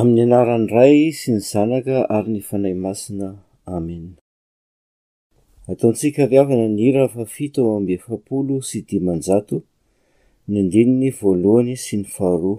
Amin'ny anaran'ny Ray sy ny Zanaka ary ny Fanahy Masina. Amena. Ataontsika viavana ny hira fahafito amby efapolo sy dimanjato, ny andininy voalohany sy ny faharoa.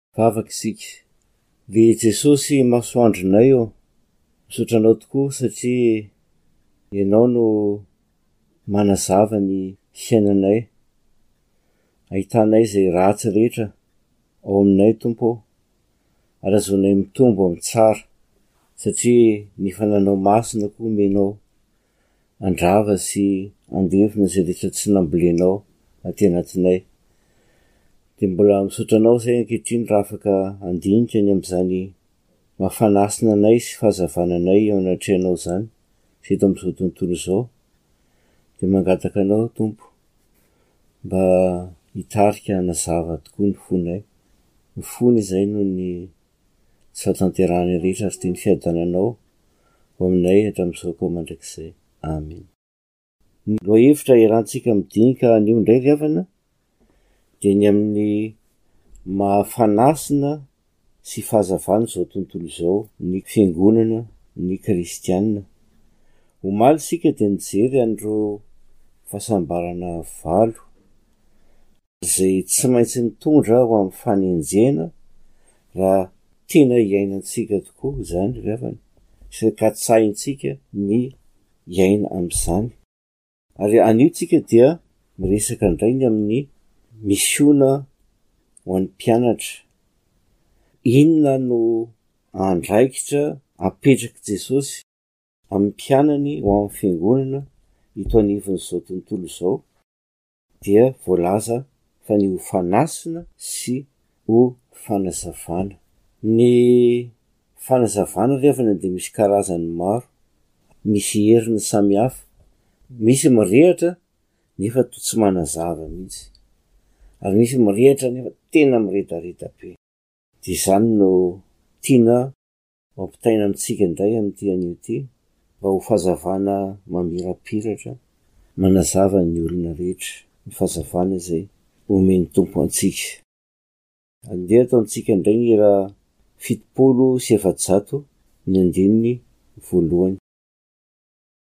Vavaka isika. Dia i Jesosy masoandronay ô, misaotra Anao tokoa satria Ianao no manazava ny fiainanay, ahitanay izay ratsy rehetra ao aminay Tompo ô, ary azaonay mitombo amin'ny tsara satria ny fananao masina koa omenao Andrava sy andefona izay rehetra tsy nambolenao aty anatinay. Dia mbola misaotra anao izay ankehitriny raha afaka handinika ny amin'izany mafanasina anay sy fahazavana anay eo anatrehanao izany, sy eto amin'izao tontolo izao. Dia mangataka anao, Tompo, mba hitarika hanazava tokoa ny fonay. Mifona izay noho ny tsy hahatanterahan'i Ritra ary tia ny fiadananao ho aminay hatramin'izao koa mandrakizay. Amen. Ny lohahevitra iarahantsika midinika anio indray ry havana dia ny amin'ny maha fanasina sy fahazavan'izao tontolo izao ny fiangonana ny kristiana. Omaly isika dia nijery an'ireo fahasambarana valo. izay tsy maintsy mitondra ho amin'ny fanenjehana raha tena iainantsika tokoa izany ry havana, sy katsahintsika ny hiaina amin'izany. Ary anio tsika dia miresaka indray ny amin'ny misiona ho an'ny mpianatra. Inona no andraikitra apetrak'i Jesosy amin'ny mpianany ho amin'ny fiangonana eto anivon'izao tontolo izao? dia voalaza fa ny ho fanasina sy ho fanazavana. Ny fanazavana alevany dia misy karazany maro, misy heriny samy hafa, misy mirehatra nefa toa tsy manazava mihitsy, ary misy mirehatra nefa tena miredareda be. Dia izany no tiana Ampitaina amintsika indray amin'ity anio ity mba ho fazavana mamirapiratra manazava ny olona rehetra ny fazavana izay omen'ny Tompo antsika. Andeha ataontsika indray ny hira fitopolo sy efajato ny andininy voalohany.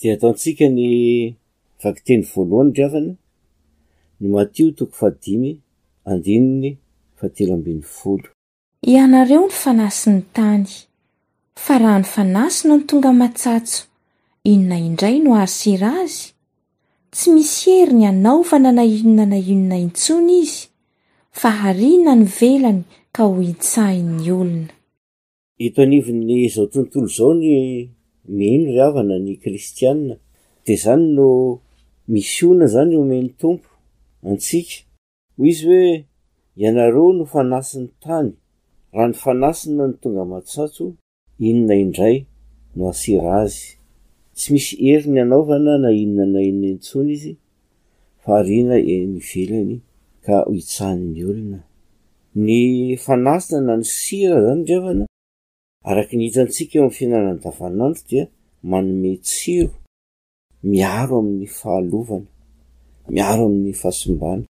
Dia ataontsika ny vakiteny voalohany ry havana, ny Matio toko fahadimy andininy fahatelo ambin'ny folo. Ianareo ny fanahy sy ny tany. Fa raha ny fanahy sy no tonga matsatso, inona indray no hahasera azy? Tsy misy heriny hanaovana na inona na inona intsony izy, fa hariana any ivelany ka ho hitsahin'ny olona. Eto anivon'izao tontolo izao ny mino ry havana ny kristiana dia izany no misiona izany omen'ny Tompo antsika. Hoy izy hoe, Ianareo no fanasin'ny tany, raha ny fanasina no tonga matsatso, inona indray no hasira azy? Tsy misy heriny hanaovana na inona na inona intsony izy, fa hariana eny ivelany ka hoitsahan'ny olona. Ny fanasina na ny sira izany ry havana, araka ny hitantsika eo amin'ny fiainana andavanandro dia manome tsiro. miaro amin'ny fahalovana, miaro amin'ny fahasimbana.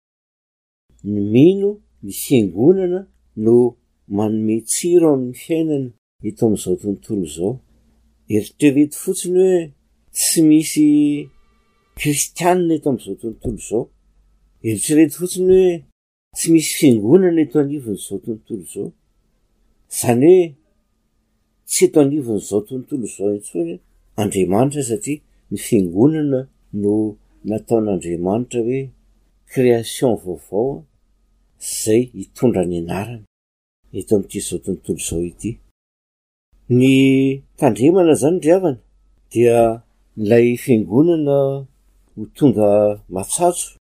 Ny mino ny Fiangonana no manome tsiro amin'ny fiainana eto amin'izao tontolo izao. Eritrereto fotsiny hoe tsy misy Kristianina eto amin'izao tontolo izao. Eritrereto fotsiny hoe Tsy misy fiangonana eto anivon'izao tontolo izao. Izany hoe tsy eto anivon'izao tontolo izao intsony Andriamanitra satria ny fiangonana no nataon'Andriamanitra hoe création vaovao izay hitondra ny anarany eto amin'ity izao tontolo izao ity. Ny tandremana izany ry havana dia ilay fiangonana ho tonga matsatso.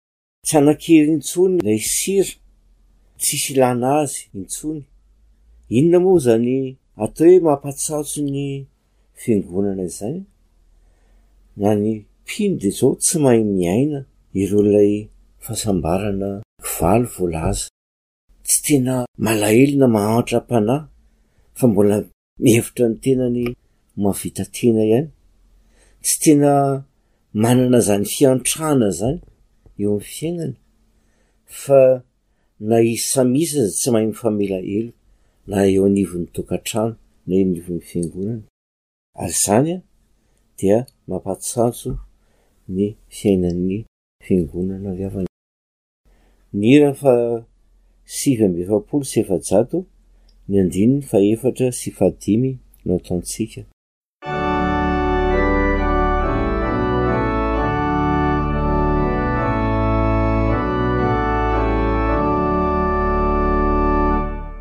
Tsy hanan-kery intsony ilay sira, tsisy ilana azy intsony. Inona moa izany atao hoe mampatsatso ny fiangonana izany? Na ny mpino dia izao tsy mahay miaina ireo ilay fahasambarana valo voalaza. Tsy tena malahelo na mahantra am-panahy fa mbola Mihevitra ny tenany mahavita tena ihany. Tsy tena manana izany fiantrana izany eo amin'ny fiainany fa na izy samy izy aza tsy mahay mifamela heloka na eo anivon'ny tokantrano na eo anivon'ny fiangonana. Ary izany dia mampatsanjo ny fiainan'ny fiangonana avy havanana. Ny hira faha sivy amby efapolo sy efajato, ny andininy fahefatra sy fahadimy no ataontsika.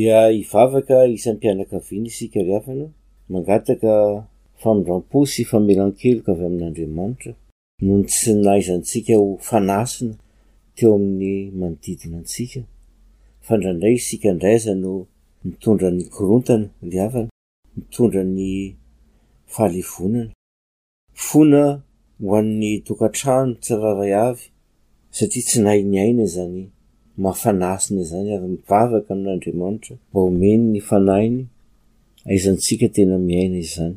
dia hivavaka isam-pianakaviana isika ry hafana, mangataka famindram-po sy famelan-keloka avy amin'Andriamanitra, Noho ny tsy nahaizantsika ho fanasina teo amin'ny manodidina antsika, fa indraindray isika indray aza no nitondra ny korontana, ry havana, nitondra ny fahalevonana. Fona ho an'ny tokantrano tsirairay avy, satria tsy nahay niaina izany maha fanasina izany ary mivavaka amin'Andriamanitra mba homeny ny Fanahiny ahaizantsika tena miaina izany.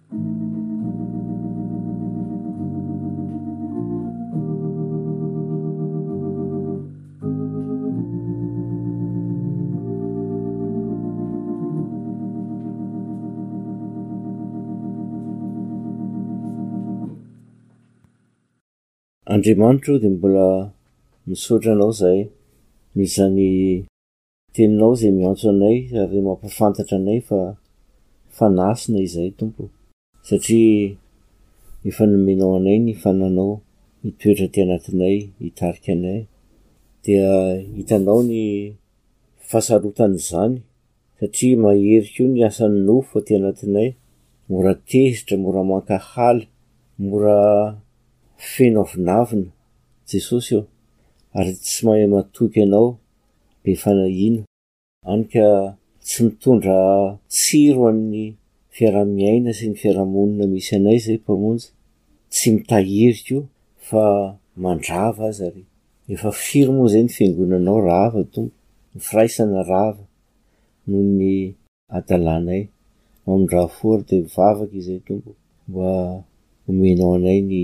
Andriamanitro dia mbola misaotra anao zahay noho izany Teninao izay miantso anay ary mampahafantatra anay fa fanasina izahay, Tompo, satria efa nomenao anay ny Fananao hitoetra aty anatinay, hitarika anay. Dia hitanao ny fahasarotan'izany, satria mahery koa ny asan'ny nofo aty anatinay, mora tezitra, mora mankahala, mora feno avonavona, Jesosy ô, ary tsy mahay matoky Anao be fanahiana. Hany ka tsy mitondra tsiro an'ny fiaraha-miaina sy ny fiaraha-monina misy anay izay Mpamonjy. Tsy mitahiry koa fa mandrava aza re. Efa firy moa izay ny Fiangonanao rava Tompo, ny firaisana rava noho ny adalanay. Mamindrafo ary dia mivavaka izay Tompo mba omenao anay ny.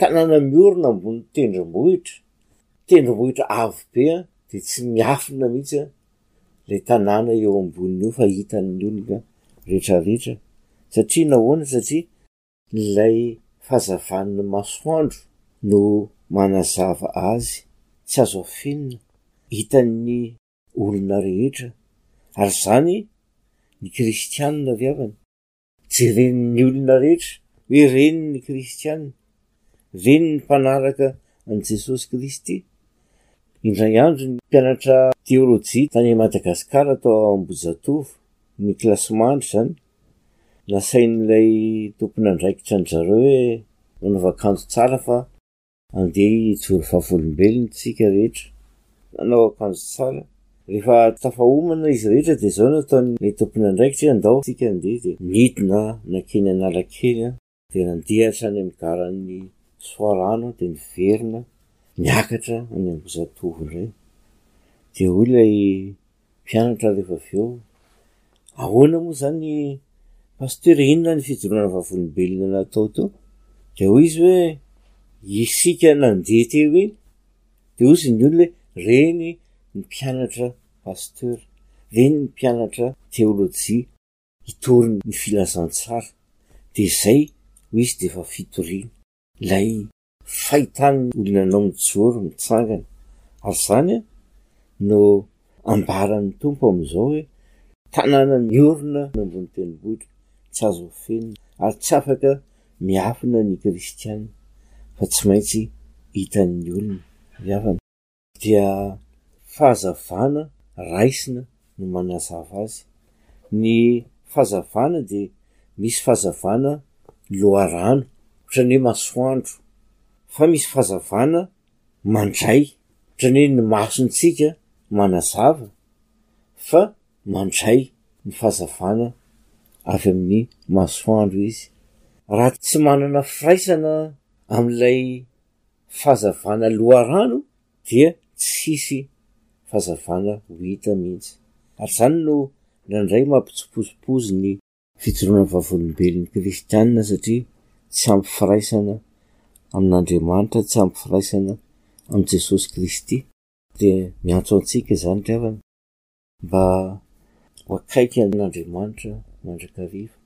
Tanàna miorina ambony tendrombohitra, tendrombohitra avo be an, dia tsy miafina mihitsy an, ilay tanàna eo amboniny eo fa hitan'ny olona rehetra rehetra, satria nahoana? Satria ilay fahazavan'ny masoandro no manazava azy, tsy azo afenina, hitan'ny olona rehetra, ary izany ny kristianina ry havana. Jeren'ny olona rehetra hoe reny ny kristiana, reny ny mpanaraka an'i Jesosy Kristy. Indray andro ny mpianatra teolojia tany Madagasikara tao Ambohijatovo, ny kilasimandry izany, nasain'ilay tompon'andraikitra an-dry zareo hoe manaova akanjo tsara fa. Andeha hijoro vavolombelona isika rehetra, nanao akanjo tsara. Rehefa tafahomana izy rehetra dia izao no ataon'ny tompon'andraikitra, andao isika handeha, dia nidina nankeny Analakely, dia nandeha hatrany amin'ny garan'i Soarano dia niverina niakatra any Ambohijatovo indray, dia hoy ilay Mpianatra rehefa avy eo, ahoana moa zany Pasteur e, inona ny fijoroana vavolombelona natao teo? dia hoy izy hoe, isika nandeha teo iny, dia hozy ny olona hoe, reny ny mpianatra Pasteur, reny ny mpianatra Théologie, hitory ny filazantsara, dia zay hoy izy dia efa fitoriana. Ilay Fahitany olona anao mijoro mitsangana ary zany no ambaran'ny Tompo amin'izao hoe tanàna miorina ny ambony tendrombohitra tsy azo hofenina ary tsy afaka miafina ny kristiana fa tsy maintsy hitan'ny olona ry havana. dia fahazavana raisina no manazava azy. Ny fahazavana dia misy fahazavana loharano, ohatran'ny hoe masoandro, fa misy fahazavana mandray, ohatran'ny hoe ny masontsika manazava fa mandray ny fahazavana avy amin'ny masoandro izy. Raha tsy manana firaisana amin'ilay fazavana loharano dia tsisy fazavana ho hita mihitsy ary izany no nandray mampitsipozipozy ny fijoroana vavolombelon'ny kristiana satria tsy ampy firaisana amin'Andriamanitra, tsy ampy firaisana amin'i Jesosy Kristy dia miantso antsika izany ry havana mba ho akaiky an'Andriamanitra mandrakariva,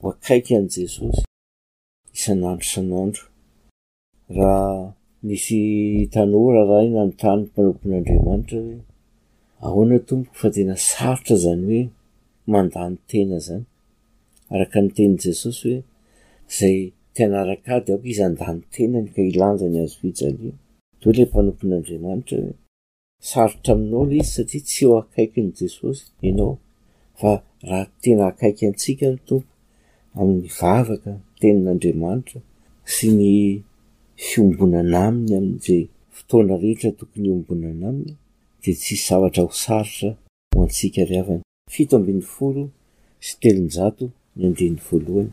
ho akaiky an'i Jesosy. isan'andro isan'andro. Raha nisy tanora iray nanontany ny mpanompon'Andriamanitra hoe, Ahoana tompoko fa tena sarotra izany hoe mandany tena izany? Araka ny tenin'i Jesosy hoe, Izay te hanaraka ahy dia aoka izy handany tenany ka hilanja ny hazofijaliany. Dia hoy ilay mpanompon'Andriamanitra hoe. Sarotra aminao ilay izy satria tsy eo akaikin'i Jesosy ianao fa raha tena akaiky antsika ny Tompo amin'ny vavaka, ny tenin'Andriamanitra sy ny fiombonana aminy amin'izay fotoana rehetra tokony hiombonana aminy dia tsy hisy zavatra ho sarotra ho antsika ry havana. Fito ambin'ny folo sy telonjato ny andininy voalohany.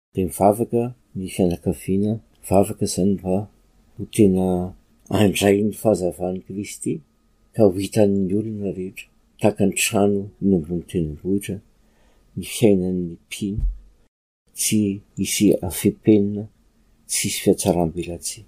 Dia mivavaka ny fianakaviana, mivavaka izany mba ho tena handray ny fahazavan'i Kristy ka ho hitan'ny olona rehetra, tahaka ny trano inombon'ny tendrombohitra, ny fiainan'ny mpino, tsy hisy hafepenina, tsy hisy fiatsaram-belatsihy.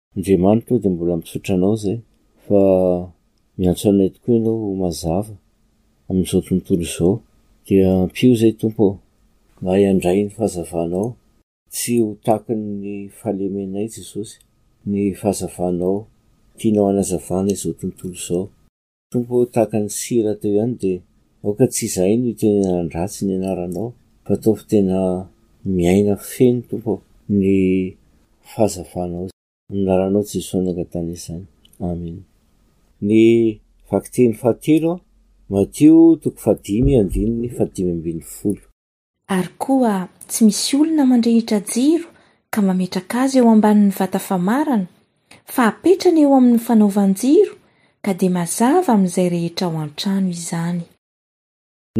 Andriamanitra ô dia mbola misaotra anao izay fa miantso anay tokoa ianao ho mazava amin'izao tontolo izao dia ampio izay Tompo ô mahay handray ny fahazavanao tsy ho takin'ny fahalemenay Jesosy ny fahazavanao tianao hanazavana izao tontolo izao. Tompo ô, tahaka ny sira teo ihany dia aoka tsy izahay no hiteny hanan-dratsy ny anaranao fa ataovy tena miaina feno Tompo ô ny fahazavanao. Ny lalanao Jesoa nangatana izany. Amen. Ny vakiteny fahatelo an, Matio toko fahadimy andininy fahadimy ambin'ny folo. ary koa tsy misy olona mandrehitra jiro ka mametraka azy eo ambanin'ny vata famarana, fa apetrany eo amin'ny fanaovan-jiro ka dia mazava amin'izay rehetra ao an-trano izany.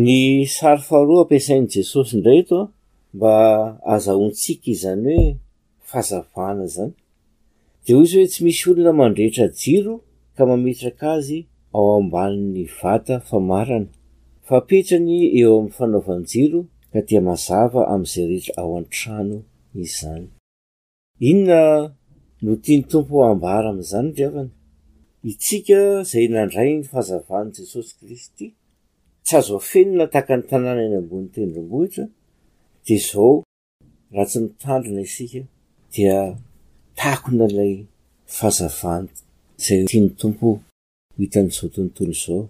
Ny sary faharoa ampiasain'i Jesosy indray eto mba ahazahoantsika izany hoe fazavana zany de hoy izy hoe tsy misy olona mandrehitra jiro ka mametraka azy ao ambanin'ny vata famarana fa apetrany eo amin'ny fanaovan-jiro ka dia mazava amin'izay rehetra ao an-trano izany. Inona no tian'ny Tompo ho ambara amin'izany ry havana? Itsika izay nandray ny fahazavan'i Jesosy Kristy tsy azo afenina tahaka ny tanàna eny ambony tendrombohitra dia izao, Raha tsy mitandrina isika dia takona ilay fahazavan'izay tian'ny Tompo ho hitan'izao tontolo izao.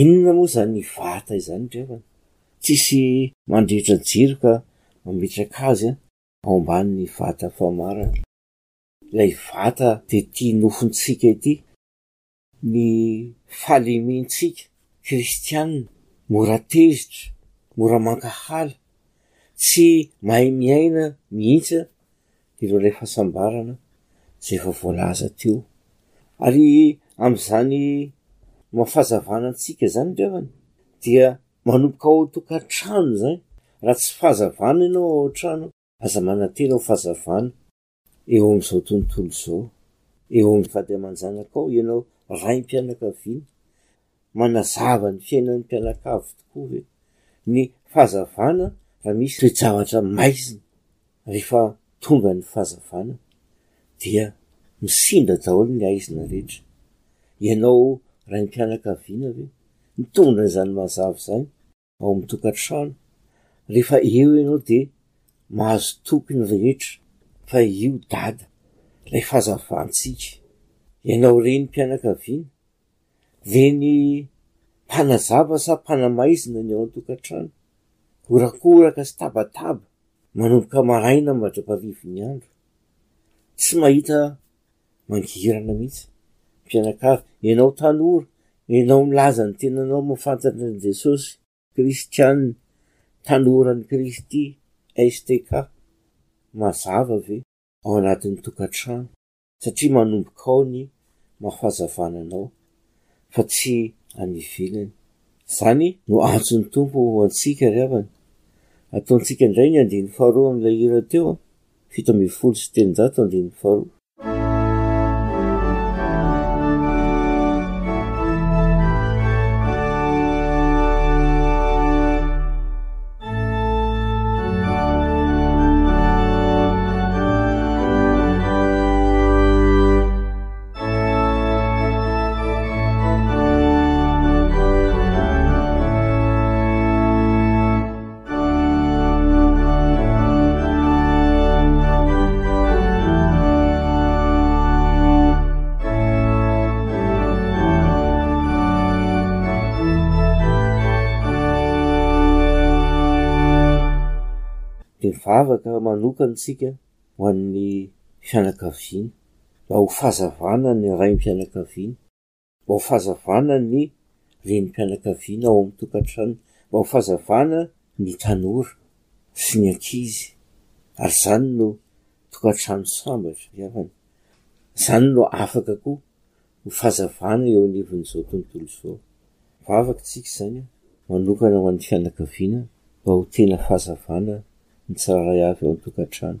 Inona moa izany hivata izany ry havana? Tsisy mandrehitra jiro ka mametraka azy ao ambanin'ny vata famarana. Ilay vata dia ity nofontsika ity. ny fahalementsika kristiana mora tezitra, mora mankahala, tsy mahay miaina mihitsy an ireo ilay fahasambarana izay efa voalaza teo. Ary amin'izany maha fahazavana antsika izany revany dia manomboka ao an-tokantrano izany, raha tsy fahazavana ianao ao an-trano aza manantena ho fahazavana. eo amin'izao tontolo izao, eo amin'ny vady aman-janakao, ianao raim-pianakaviana, manazava ny fiainan'ny mpianakavy tokoa ve ny fahazavana raha misy toe-javatra maizina rehefa tonga ny fahazavana dia misinda daholo ny aizina rehetra, ianao raim-pianakaviana ve mitombina izany mazava izany? ao amin'ny tokantrano, rehefa eo ianao dia mahazo toky ny rehetra fa io Dada, ilay fazavantsika, ianao renim-pianakaviana, reny mpanazava sa mpanamaizina ny ao an-tokantrano, horakoraka sy tabataba manomboka maraina mandra-parivin'ny andro, tsy mahita Mangirana mihitsy. Mpianakavy, ianao tanora, ianao milaza ny tenanao mahafantatra an'i Jesosy, kristiana, tanoran'i Kristy, STK, mazava ve? Ao anatin'ny tokantrano, satria manomboka ao ny mahafazavana anao, fa tsy any ivelany. Izany no antson'ny Tompo ho antsika ry havana. Ataontsika indray ny andininy faharoa amin'ilay hira teo an! fito ambin'ny folo sy telonjato andininy faharoa. Bevavaka manokana isika ho an'ny fianakaviana, mba ho fahazavana ny raim-pianakaviana. Mba ho fahazavana ny renim-pianakaviana ao amin'ny tokantrano. Mba ho fahazavana ny tanora sy ny ankizy. Ary izany no tokantrano sambatra iavana. Izany no afaka koa ho fahazavana eo anivon'izao tontolo izao. Vavaka isika izany an! Manokana ho an'ny fianakaviana mba ho tena fahazavana ny tsirairay avy ao an-tokantrano.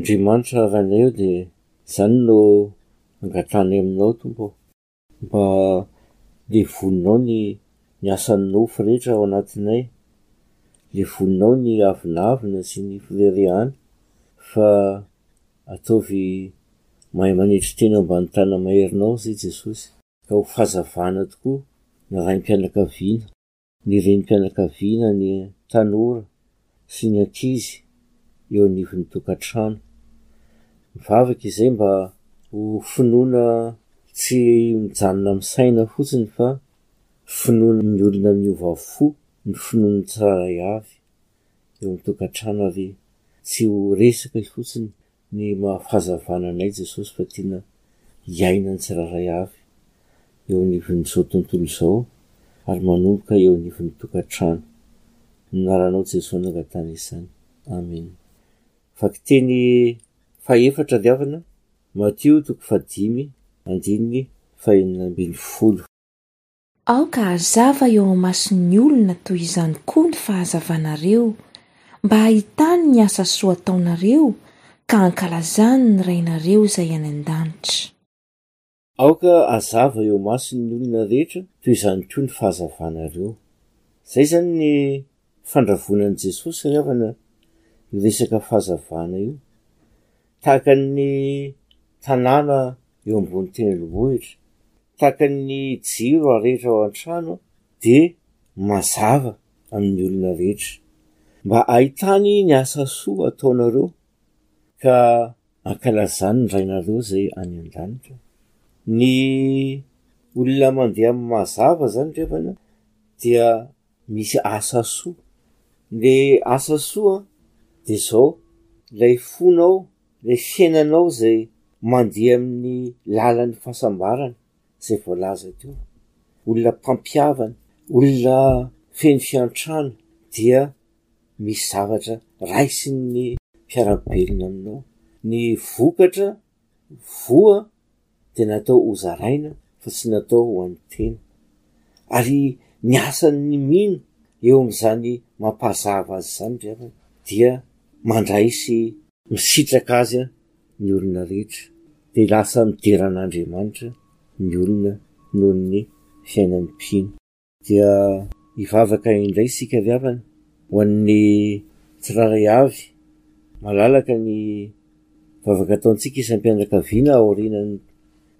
Andriamanitra raha anay eo dia izany no angatahany aminao Tompo ô. Mba levoninao ny ny asan'ny nofo rehetra ao anatinay, levoninao ny avonavona sy ny fireharehana, fa ataovy mahay manetry tena mba ny tana-maherinao izay Jesosy, ka ho fahazavana tokoa ny raim-pianakaviana. Ny renim-pianakaviana, ny tanora sy ny ankizy eo anivon'ny tokantrano. Mivavaka izay mba ho finoana tsy mijanona amin'ny saina fotsiny fa finoan'ny olona miova fo ny finoan'ny tsirairay avy eo amin'ny tokantrano ary tsy ho resaka fotsiny ny maha fahazavana anay Jesosy fa tiana hiaina ny tsirairay avy eo anivon'izao tontolo izao ary manomboka eo anivon'ny tokantrano. Ny anaranao Jesosy nangatahana izany. Amen. Vakiteny fahefatra ry havana, Matio toko fahadimy, andininy fahenina ambin'ny folo. Aoka hazava eo mason'ny olona toy izany koa ny fahazavanareo, mba hahitany ny asa soa ataonareo ka hankalazany ny Rainareo izay any an-danitra. Aoka hazava eo mason'ny olona rehetra toy izany koa ny fahazavanareo. Izay izany ny fandravonan'i Jesosy ry havana io resaka fahazavana io. tahaka ny tanàna eo ambony tendrombohitra, tahaka ny jiro arehetra ao an-trano dia mazava amin'ny olona rehetra. Mba ahitany ny asa soa ataonareo ka ankalazany ny Rainareo izay any an-danitra. Ny olona mandeha amin'ny mazava izany ry havana dia misy asa soa, le asa soa de zao, lay fonao, lay fiainanao zay mandeha amin'ny lalan'ny fahasambarana zay voalaza teo, olona mpampihavana, olona feno fiantrana dia misy zavatra raisin'ny mpiara-belona aminao, ny vokatra voa dia natao ho zaraina fa tsy natao ho an'ny tena. Ary ny asan'ny mino eo amin'izany mampazava azy izany ry havana dia mandray sy. Misitraka azy ny olona rehetra, dia lasa midera an'Andriamanitra ny olona noho ny fiainan'ny mpino. Dia hivavaka indray isika ry havana ho an'ny tsirairay avy. Malalaka ny vavaka ataontsika isam-pianakaviana aorianan'ny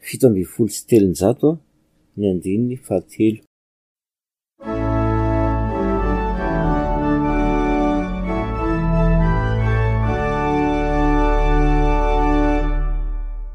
fito ambin'ny folo sy telonjato ny andininy fahatelo.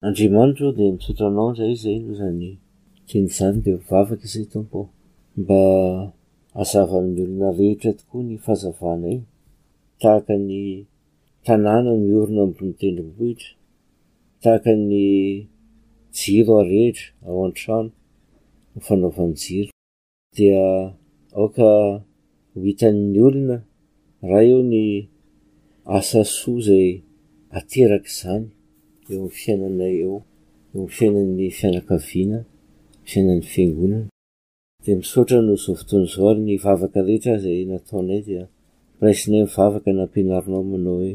Andriamanitra ô dia misaotra anao izay izay no izany teny izany dia vavaka izay tompo ô mba azava amin'ny olona rehetra tokoa ny fazavana e tahaka ny tanàna miorina ambony tendrombohitra tahaka ny jiro arehitra ao an-trano ny fanaovan-jiro Dia aoka ho hitan'ny olona, Ray ô, ny asa soa izay aterak'izany eo amin'ny fiainanay eo, eo amin'ny fiainan'ny fianakaviana, fiainan'ny fiangonana. Dia misaotra noho izao fotoana izao ary ny vavaka rehetra izay nataonay dia raisinay ny vavaka nampianarinao manao hoe,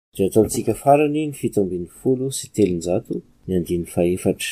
Rehatantsika farany ny fito ambin'ny folo sy telonjato ny andininy fahefatra.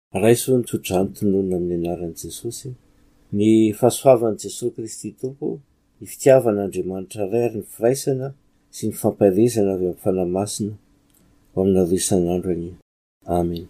Raiso ny tso-drano tononina amin'ny anaran'i Jesosy. Ny fahasoavan'i Jesosy Kristy Tompo, ny fitiavan'Andriamanitra Ray ary ny firaisana sy ny fampaherezana avy amin'ny Fanahy Masina ho aminareo isan'andro anie. Amena.